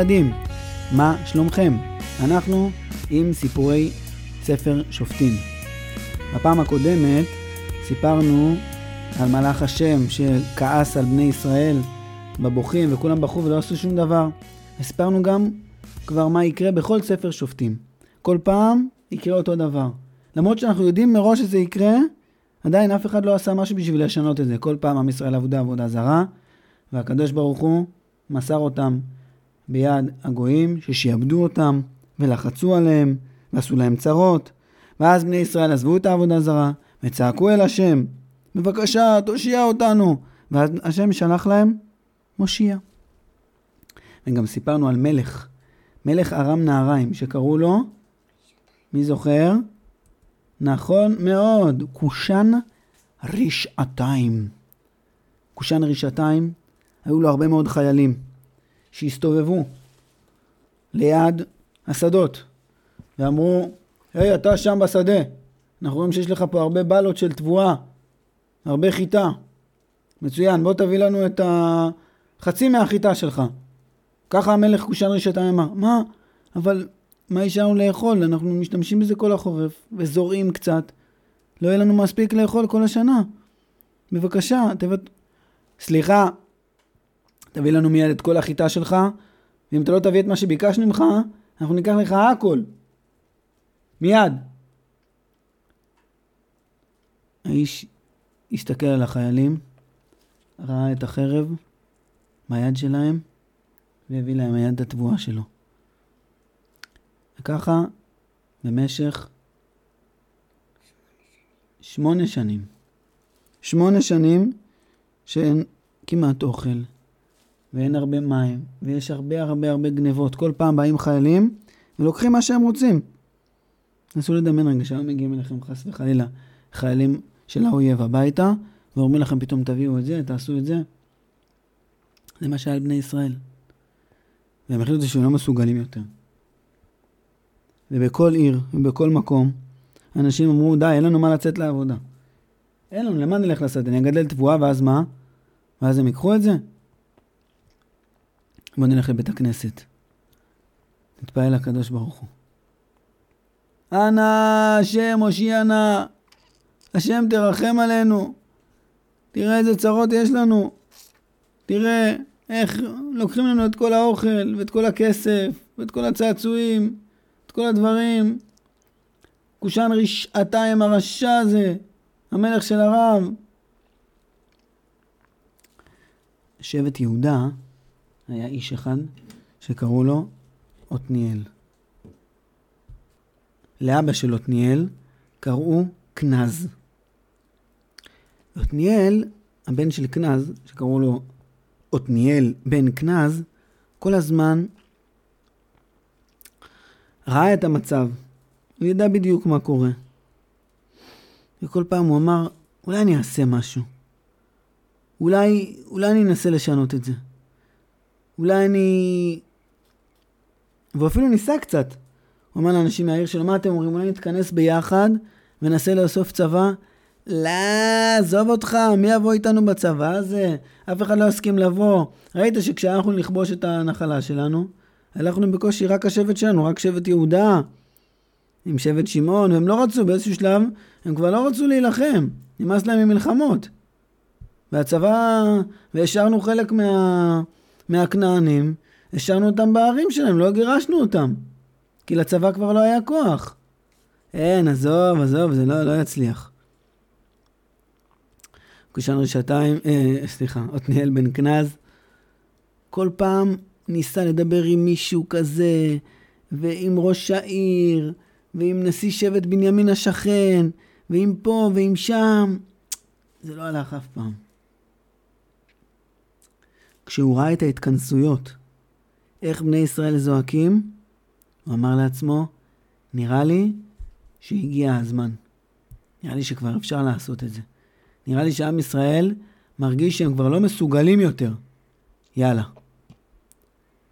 ילדים, מה שלומכם? אנחנו עם סיפורי ספר שופטים. בפעם הקודמת סיפרנו על מלאך השם שכעס על בני ישראל בבוכים וכולם בכו ולא עשו שום דבר. וסיפרנו גם כבר מה יקרה בכל ספר שופטים. כל פעם יקרה אותו דבר. למרות שאנחנו יודעים מראש שזה יקרה, עדיין אף אחד לא עשה משהו בשביל לשנות את זה. כל פעם עם ישראל עבודה עבודה זרה, והקדוש ברוך הוא מסר אותם ביד הגויים ששיעבדו אותם ולחצו עליהם ועשו להם צרות. ואז בני ישראל עזבו את העבודה הזרה וצעקו אל השם, בבקשה, תושיע אותנו. ואז השם שלח להם מושיע. וגם סיפרנו על מלך, מלך ארם נהריים, שקראו לו, מי זוכר? נכון מאוד, קושן רשעתיים. קושן רשעתיים, היו לו הרבה מאוד חיילים שהסתובבו ליד השדות ואמרו, היי, hey, אתה שם בשדה, אנחנו רואים שיש לך פה הרבה בלות של תבואה, הרבה חיטה. מצוין, בוא תביא לנו את החצי מהחיטה שלך. ככה המלך קושן רשעתיים אמר, מה? אבל מה יש לנו לאכול? אנחנו משתמשים בזה כל החורף, וזורעים קצת. לא יהיה לנו מספיק לאכול כל השנה. בבקשה, תבט... סליחה, תביא לנו מיד את כל החיטה שלך, ואם אתה לא תביא את מה שביקשנו ממך, אנחנו ניקח לך הכל. מיד. האיש הסתכל על החיילים, ראה את החרב ביד שלהם, והביא להם היד את התבואה שלו. וככה במשך שמונה שנים. שמונה שנים שאין כמעט אוכל, ואין הרבה מים, ויש הרבה הרבה הרבה גנבות. כל פעם באים חיילים ולוקחים מה שהם רוצים. נסו לדמיין רגע שהיום מגיעים אליכם חס וחלילה חיילים של האויב הביתה, ואומרים לכם פתאום תביאו את זה, תעשו את זה. זה מה שהיה לבני ישראל. והם החליטו שהם לא מסוגלים יותר. ובכל עיר ובכל מקום, אנשים אמרו, די, אין לנו מה לצאת לעבודה. אין לנו, למה נלך לשדה? אני אגדל תבואה, ואז מה? ואז הם ייקחו את זה? בואו נלך לבית הכנסת. נתפעל לקדוש ברוך הוא. אנא השם הושיע נא, השם תרחם עלינו. תראה איזה צרות יש לנו. תראה איך לוקחים לנו את כל האוכל, ואת כל הכסף, ואת כל הצעצועים, את כל הדברים. קושן רשעתיים הרשע הזה, המלך של הרב. שבט יהודה היה איש אחד שקראו לו עתניאל. לאבא של עתניאל קראו כנז. עתניאל, הבן של כנז, שקראו לו עתניאל בן כנז, כל הזמן ראה את המצב, הוא ידע בדיוק מה קורה. וכל פעם הוא אמר, אולי אני אעשה משהו. אולי, אולי אני אנסה לשנות את זה. אולי אני... והוא אפילו ניסה קצת. הוא אמר לאנשים מהעיר שלו, מה אתם אומרים? אולי נתכנס ביחד וננסה לאסוף צבא? לא, עזוב אותך, מי יבוא איתנו בצבא הזה? אף אחד לא יסכים לבוא. ראית שכשאנחנו נכבוש את הנחלה שלנו, הלכנו בקושי רק השבט שלנו, רק שבט יהודה, עם שבט שמעון, והם לא רצו, באיזשהו שלב, הם כבר לא רצו להילחם, נמאס להם ממלחמות. והצבא, והשארנו חלק מה, מהכנענים, השארנו אותם בערים שלהם, לא גירשנו אותם. כי לצבא כבר לא היה כוח. אין, עזוב, עזוב, זה לא, לא יצליח. קושן רשתיים, אה, סליחה, עתניאל בן כנז, כל פעם ניסה לדבר עם מישהו כזה, ועם ראש העיר, ועם נשיא שבט בנימין השכן, ועם פה ועם שם. זה לא הלך אף פעם. כשהוא ראה את ההתכנסויות, איך בני ישראל זועקים, הוא אמר לעצמו, נראה לי שהגיע הזמן. נראה לי שכבר אפשר לעשות את זה. נראה לי שעם ישראל מרגיש שהם כבר לא מסוגלים יותר. יאללה.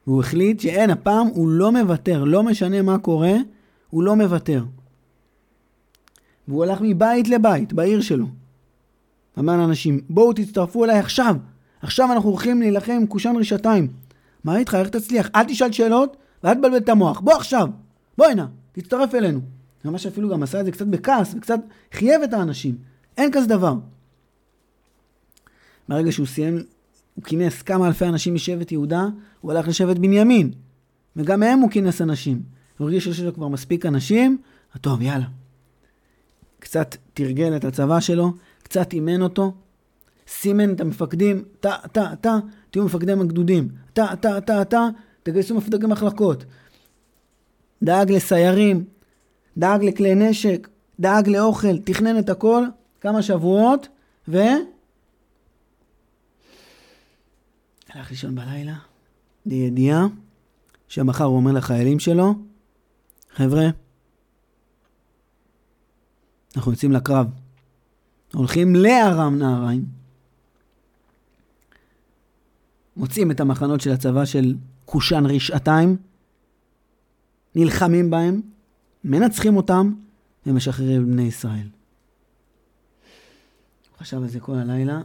והוא החליט שאין, הפעם הוא לא מוותר, לא משנה מה קורה, הוא לא מוותר. והוא הלך מבית לבית בעיר שלו. אמר לאנשים, בואו תצטרפו אליי עכשיו, עכשיו אנחנו הולכים להילחם עם קושן רשתיים. מה איתך? איך תצליח? אל תשאל שאלות ואל תבלבל את המוח. בוא עכשיו, בוא הנה, תצטרף אלינו. ממש אפילו גם עשה את זה קצת בכעס וקצת חייב את האנשים. אין כזה דבר. ברגע שהוא סיים, הוא כינס כמה אלפי אנשים משבט יהודה, הוא הלך לשבט בנימין. וגם מהם הוא כינס אנשים. הוא הרגיש שיש לו כבר מספיק אנשים, טוב, יאללה. קצת תרגל את הצבא שלו, קצת אימן אותו, סימן את המפקדים, אתה, אתה, אתה, תהיו מפקדי הגדודים, אתה, אתה, אתה, אתה, תגייסו מפקדי מחלקות. דאג לסיירים, דאג לכלי נשק, דאג לאוכל, תכנן את הכל, כמה שבועות, ו... הלך לישון בלילה, בידיעה שמחר הוא אומר לחיילים שלו, חבר'ה, אנחנו יוצאים לקרב. הולכים לארם נהריים. מוצאים את המחנות של הצבא של קושן רשעתיים, נלחמים בהם, מנצחים אותם ומשחררים בני ישראל. הוא חשב על זה כל הלילה.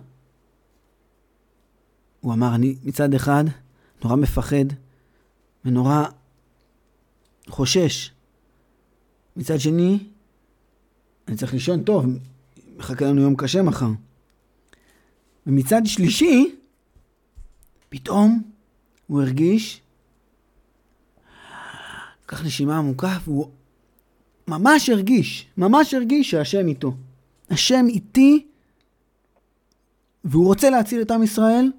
הוא אמר, אני מצד אחד נורא מפחד ונורא חושש. מצד שני, אני צריך לישון טוב, מחכה לנו יום קשה מחר. ומצד שלישי, פתאום הוא הרגיש, לקח נשימה עמוקה, והוא ממש הרגיש, ממש הרגיש שהשם איתו. השם איתי, והוא רוצה להציל את עם ישראל,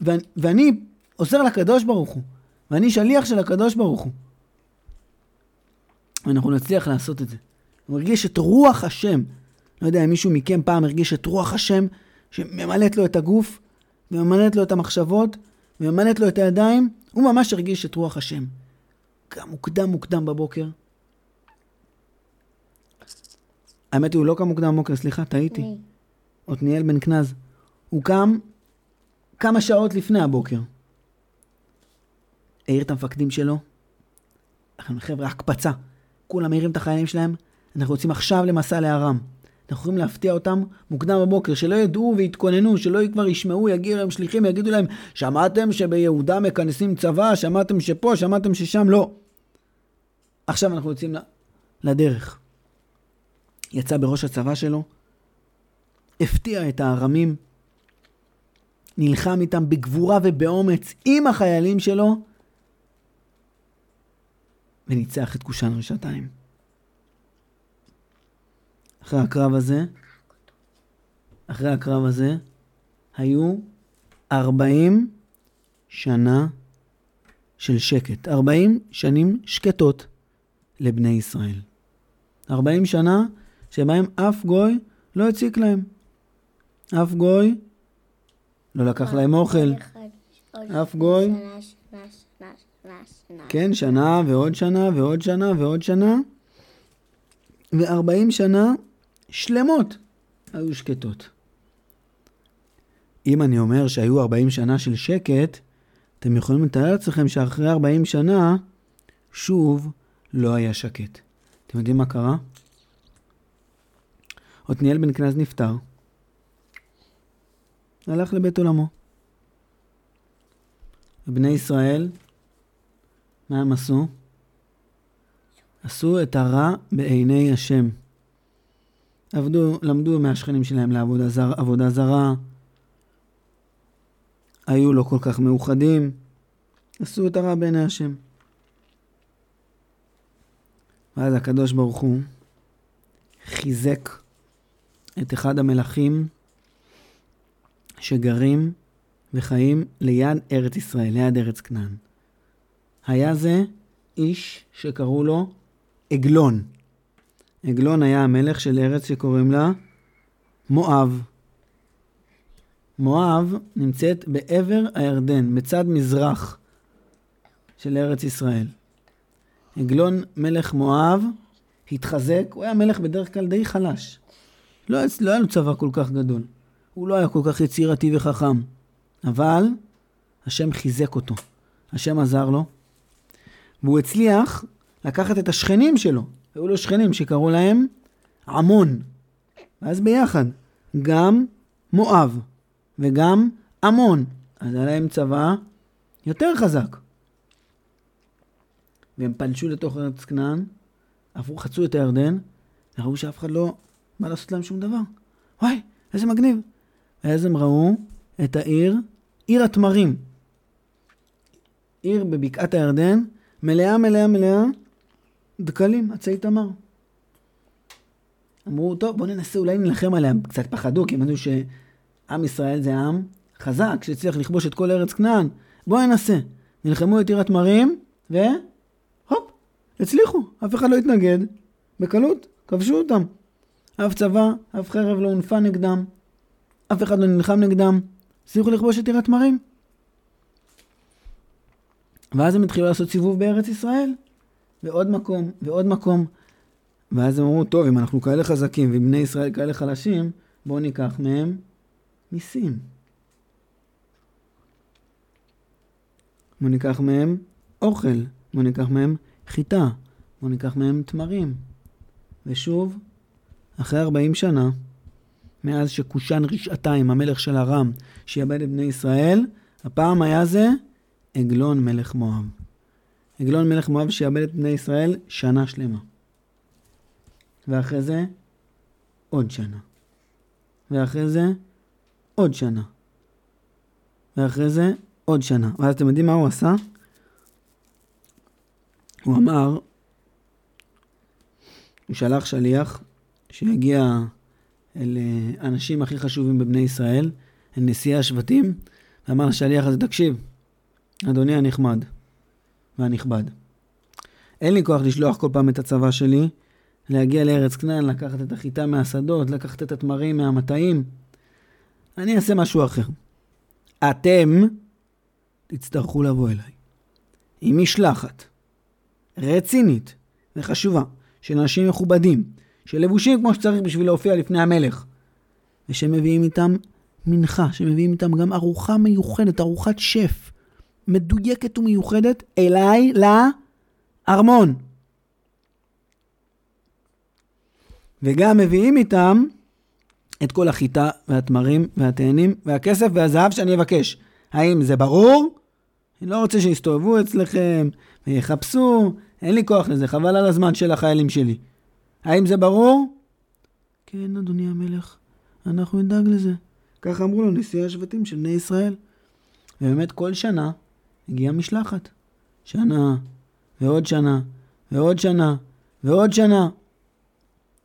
ואני, ואני עוזר לקדוש ברוך הוא, ואני שליח של הקדוש ברוך הוא. ואנחנו נצליח לעשות את זה. הוא הרגיש את רוח השם. לא יודע אם מישהו מכם פעם הרגיש את רוח השם שממלאת לו את הגוף, וממלאת לו את המחשבות, וממלאת לו את הידיים, הוא ממש הרגיש את רוח השם. גם מוקדם מוקדם בבוקר. האמת היא, הוא לא קם מוקדם בבוקר, סליחה, טעיתי. עתניאל בן קנז. הוא קם כמה שעות לפני הבוקר. העיר את המפקדים שלו. חבר'ה, הקפצה. כולם מעירים את החיילים שלהם, אנחנו יוצאים עכשיו למסע לארם. אנחנו יכולים להפתיע אותם מוקדם בבוקר, שלא ידעו ויתכוננו, שלא כבר ישמעו, יגיעו להם שליחים, יגידו להם, שמעתם שביהודה מכנסים צבא, שמעתם שפה, שמעתם ששם, לא. עכשיו אנחנו יוצאים לדרך. יצא בראש הצבא שלו, הפתיע את הארמים, נלחם איתם בגבורה ובאומץ עם החיילים שלו, וניצח את קושן רשתיים. אחרי הקרב הזה, אחרי הקרב הזה, היו 40 שנה של שקט. 40 שנים שקטות לבני ישראל. 40 שנה שבהם אף גוי לא הציק להם. אף גוי לא לקח להם אוכל. אף גוי... כן, שנה ועוד שנה ועוד שנה ועוד שנה. ו-40 שנה שלמות היו שקטות. אם אני אומר שהיו 40 שנה של שקט, אתם יכולים לתאר לעצמכם שאחרי 40 שנה, שוב לא היה שקט. אתם יודעים מה קרה? עתניאל בן קנז נפטר, הלך לבית עולמו. ובני ישראל, מה הם עשו? עשו את הרע בעיני השם. עבדו, למדו מהשכנים שלהם לעבודה זר, עבודה זרה, היו לא כל כך מאוחדים, עשו את הרע בעיני השם. ואז הקדוש ברוך הוא חיזק את אחד המלכים שגרים וחיים ליד ארץ ישראל, ליד ארץ כנען. היה זה איש שקראו לו עגלון. עגלון היה המלך של ארץ שקוראים לה מואב. מואב נמצאת בעבר הירדן, בצד מזרח של ארץ ישראל. עגלון מלך מואב התחזק, הוא היה מלך בדרך כלל די חלש. לא, לא היה לו צבא כל כך גדול. הוא לא היה כל כך יצירתי וחכם. אבל השם חיזק אותו. השם עזר לו, והוא הצליח לקחת את השכנים שלו, היו לו שכנים שקראו להם עמון. ואז ביחד, גם מואב וגם עמון. אז היה להם צבא יותר חזק. והם פלשו לתוך ארץ כנען, עברו, חצו את הירדן, וראו שאף אחד לא בא לעשות להם שום דבר. וואי, איזה מגניב. ואז הם ראו את העיר, עיר התמרים. עיר בבקעת הירדן, מלאה מלאה מלאה דקלים, עצי תמר. אמרו, טוב, בואו ננסה אולי נלחם עליהם. קצת פחדו, כי הם ידעו שעם ישראל זה עם חזק, שהצליח לכבוש את כל ארץ כנען. בואו ננסה. נלחמו את עיר התמרים, והופ, הצליחו. אף אחד לא התנגד. בקלות, כבשו אותם. אף צבא, אף חרב לא הונפה נגדם. אף אחד לא נלחם נגדם. הצליחו לכבוש את עיר התמרים. ואז הם התחילו לעשות סיבוב בארץ ישראל. ועוד מקום, ועוד מקום. ואז הם אמרו, טוב, אם אנחנו כאלה חזקים ובני ישראל כאלה חלשים, בואו ניקח מהם מיסים. בואו ניקח מהם אוכל, בואו ניקח מהם חיטה, בואו ניקח מהם תמרים. ושוב, אחרי 40 שנה, מאז שקושן רשעתיים, המלך של ארם, שיאבד את בני ישראל, הפעם היה זה עגלון מלך מואב. עגלון מלך מואב שיאבד את בני ישראל שנה שלמה. ואחרי זה עוד שנה. ואחרי זה עוד שנה. ואחרי זה עוד שנה. ואז אתם יודעים מה הוא עשה? הוא אמר, הוא שלח שליח שיגיע אל האנשים אה, הכי חשובים בבני ישראל, אל נשיאי השבטים, ואמר לשליח הזה, תקשיב, אדוני הנחמד והנכבד, אין לי כוח לשלוח כל פעם את הצבא שלי להגיע לארץ כנען, לקחת את החיטה מהשדות, לקחת את התמרים מהמטעים. אני אעשה משהו אחר. אתם תצטרכו לבוא אליי עם משלחת רצינית וחשובה של אנשים מכובדים, שלבושים כמו שצריך בשביל להופיע לפני המלך, ושמביאים איתם מנחה, שמביאים איתם גם ארוחה מיוחדת, ארוחת שף, מדויקת ומיוחדת, אליי לארמון. וגם מביאים איתם את כל החיטה והתמרים והתאנים והכסף והזהב שאני אבקש. האם זה ברור? אני לא רוצה שיסתובבו אצלכם ויחפשו, אין לי כוח לזה, חבל על הזמן של החיילים שלי. האם זה ברור? כן, אדוני המלך, אנחנו נדאג לזה. ככה אמרו לו נשיאי השבטים של בני ישראל. ובאמת כל שנה הגיעה משלחת. שנה, ועוד שנה, ועוד שנה, ועוד שנה.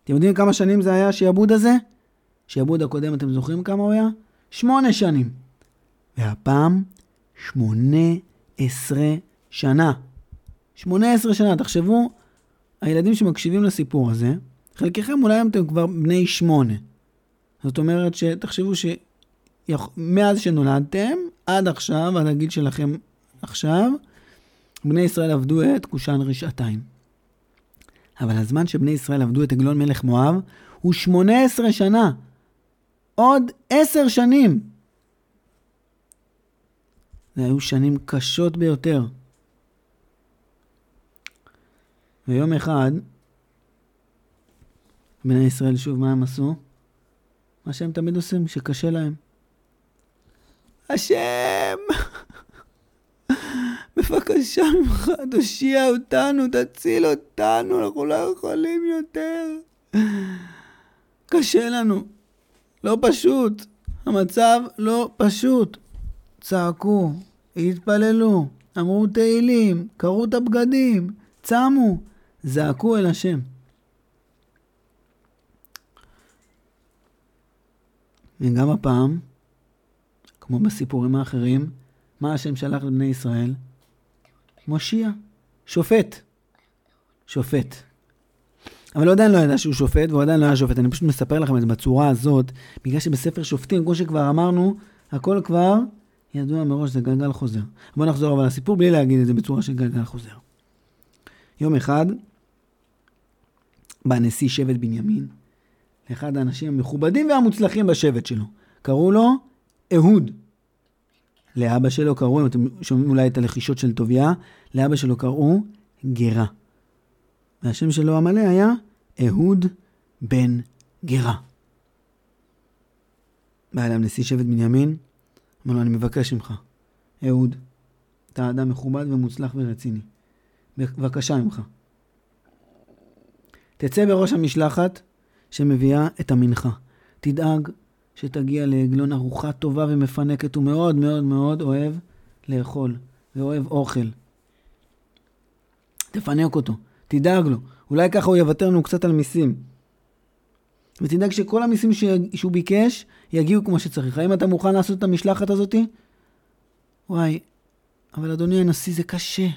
אתם יודעים כמה שנים זה היה השעבוד הזה? השעבוד הקודם, אתם זוכרים כמה הוא היה? שמונה שנים. והפעם, שמונה עשרה שנה. שמונה עשרה שנה, תחשבו, הילדים שמקשיבים לסיפור הזה, חלקכם אולי אתם כבר בני שמונה. זאת אומרת שתחשבו שמאז שנולדתם, עד עכשיו, עד הגיל שלכם עכשיו, בני ישראל עבדו את קושן רשעתיים. אבל הזמן שבני ישראל עבדו את עגלון מלך מואב הוא 18 שנה. עוד 10 שנים. זה היו שנים קשות ביותר. ויום אחד, בני ישראל שוב, מה הם עשו? מה שהם תמיד עושים, שקשה להם. השם! בבקשה ממך, תושיע אותנו, תציל אותנו, אנחנו לא יכולים יותר. קשה לנו. לא פשוט. המצב לא פשוט. צעקו, התפללו, אמרו תהילים, קראו את הבגדים, צמו, זעקו אל השם. וגם הפעם, כמו בסיפורים האחרים, מה השם שלח לבני ישראל? מושיע, שופט. שופט. אבל הוא עדיין לא ידע שהוא שופט, והוא עדיין לא היה שופט. אני פשוט מספר לכם את זה בצורה הזאת, בגלל שבספר שופטים, כמו שכבר אמרנו, הכל כבר ידוע מראש, זה גלגל חוזר. בואו נחזור אבל לסיפור בלי להגיד את זה בצורה של גלגל חוזר. יום אחד בא נשיא שבט בנימין, לאחד האנשים המכובדים והמוצלחים בשבט שלו. קראו לו אהוד. לאבא שלו קראו, אם אתם שומעים אולי את הלחישות של טוביה, לאבא שלו קראו גרה. והשם שלו המלא היה אהוד בן גרה. בא אליו נשיא שבט בנימין, אמר לו, אני מבקש ממך, אהוד, אתה אדם מכובד ומוצלח ורציני. בבקשה ממך. תצא בראש המשלחת שמביאה את המנחה. תדאג שתגיע לעגלון ארוחה טובה ומפנקת, הוא מאוד מאוד מאוד אוהב לאכול ואוהב אוכל. תפנק אותו, תדאג לו. אולי ככה הוא יוותר לנו קצת על מיסים. ותדאג שכל המיסים שהוא ביקש יגיעו כמו שצריך. האם אתה מוכן לעשות את המשלחת הזאתי? וואי, אבל אדוני הנשיא, זה קשה.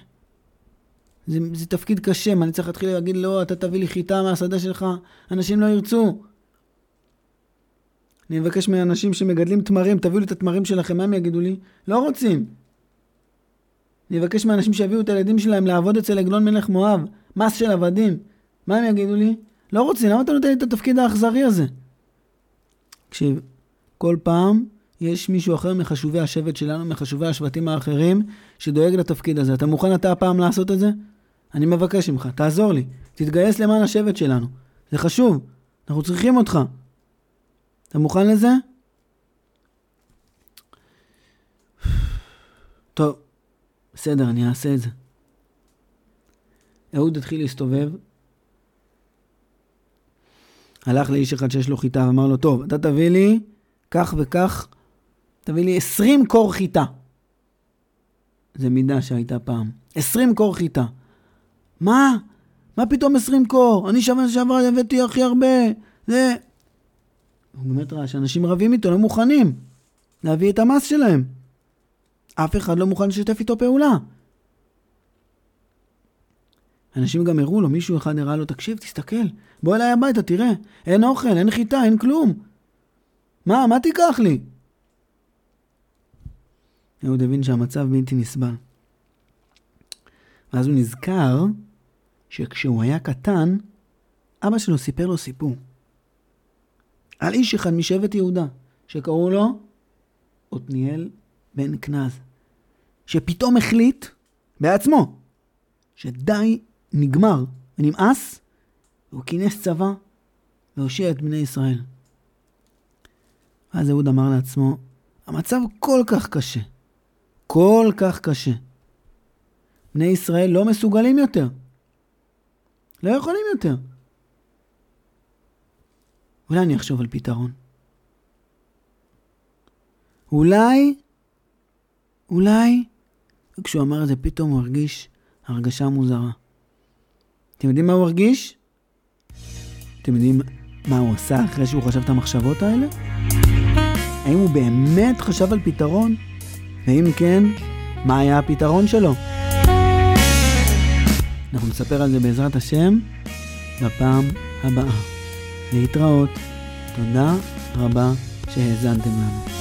זה, זה תפקיד קשה, מה אני צריך להתחיל להגיד, לא, אתה תביא לי חיטה מהשדה שלך, אנשים לא ירצו. אני מבקש מאנשים שמגדלים תמרים, תביאו לי את התמרים שלכם, מה הם יגידו לי? לא רוצים. אני אבקש מאנשים שיביאו את הילדים שלהם לעבוד אצל עגלון מלך מואב, מס של עבדים. מה הם יגידו לי? לא רוצים, למה אתה נותן לי את התפקיד האכזרי הזה? תקשיב, כל פעם יש מישהו אחר מחשובי השבט שלנו, מחשובי השבטים האחרים, שדואג לתפקיד הזה. אתה מוכן אתה הפעם לעשות את זה? אני מבקש ממך, תעזור לי. תתגייס למען השבט שלנו. זה חשוב, אנחנו צריכים אותך. אתה מוכן לזה? טוב, בסדר, אני אעשה את זה. אהוד התחיל להסתובב, הלך לאיש אחד שיש לו חיטה ואמר לו, טוב, אתה תביא לי כך וכך, תביא לי 20 קור חיטה. זה מידה שהייתה פעם. 20 קור חיטה. מה? מה פתאום 20 קור? אני שווה שעבר הבאתי הכי הרבה. זה... הוא באמת ראה שאנשים רבים איתו, לא מוכנים להביא את המס שלהם. אף אחד לא מוכן לשתף איתו פעולה. אנשים גם הראו לו, מישהו אחד הראה לו, תקשיב, תסתכל, בוא אליי הביתה, תראה, אין אוכל, אין חיטה, אין כלום. מה, מה תיקח לי? אהוד הבין שהמצב בלתי נסבל. ואז הוא נזכר שכשהוא היה קטן, אבא שלו סיפר לו סיפור. על איש אחד משבט יהודה, שקראו לו עתניאל בן כנז, שפתאום החליט בעצמו שדי, נגמר ונמאס, והוא כינס צבא והושיע את בני ישראל. ואז אהוד אמר לעצמו, המצב כל כך קשה, כל כך קשה. בני ישראל לא מסוגלים יותר. לא יכולים יותר. אולי אני אחשוב על פתרון. אולי, אולי, כשהוא אמר את זה פתאום הוא הרגיש הרגשה מוזרה. אתם יודעים מה הוא הרגיש? אתם יודעים מה הוא עשה אחרי שהוא חשב את המחשבות האלה? האם הוא באמת חשב על פתרון? ואם כן, מה היה הפתרון שלו? אנחנו נספר על זה בעזרת השם בפעם הבאה. להתראות. תודה רבה שהאזנתם לנו.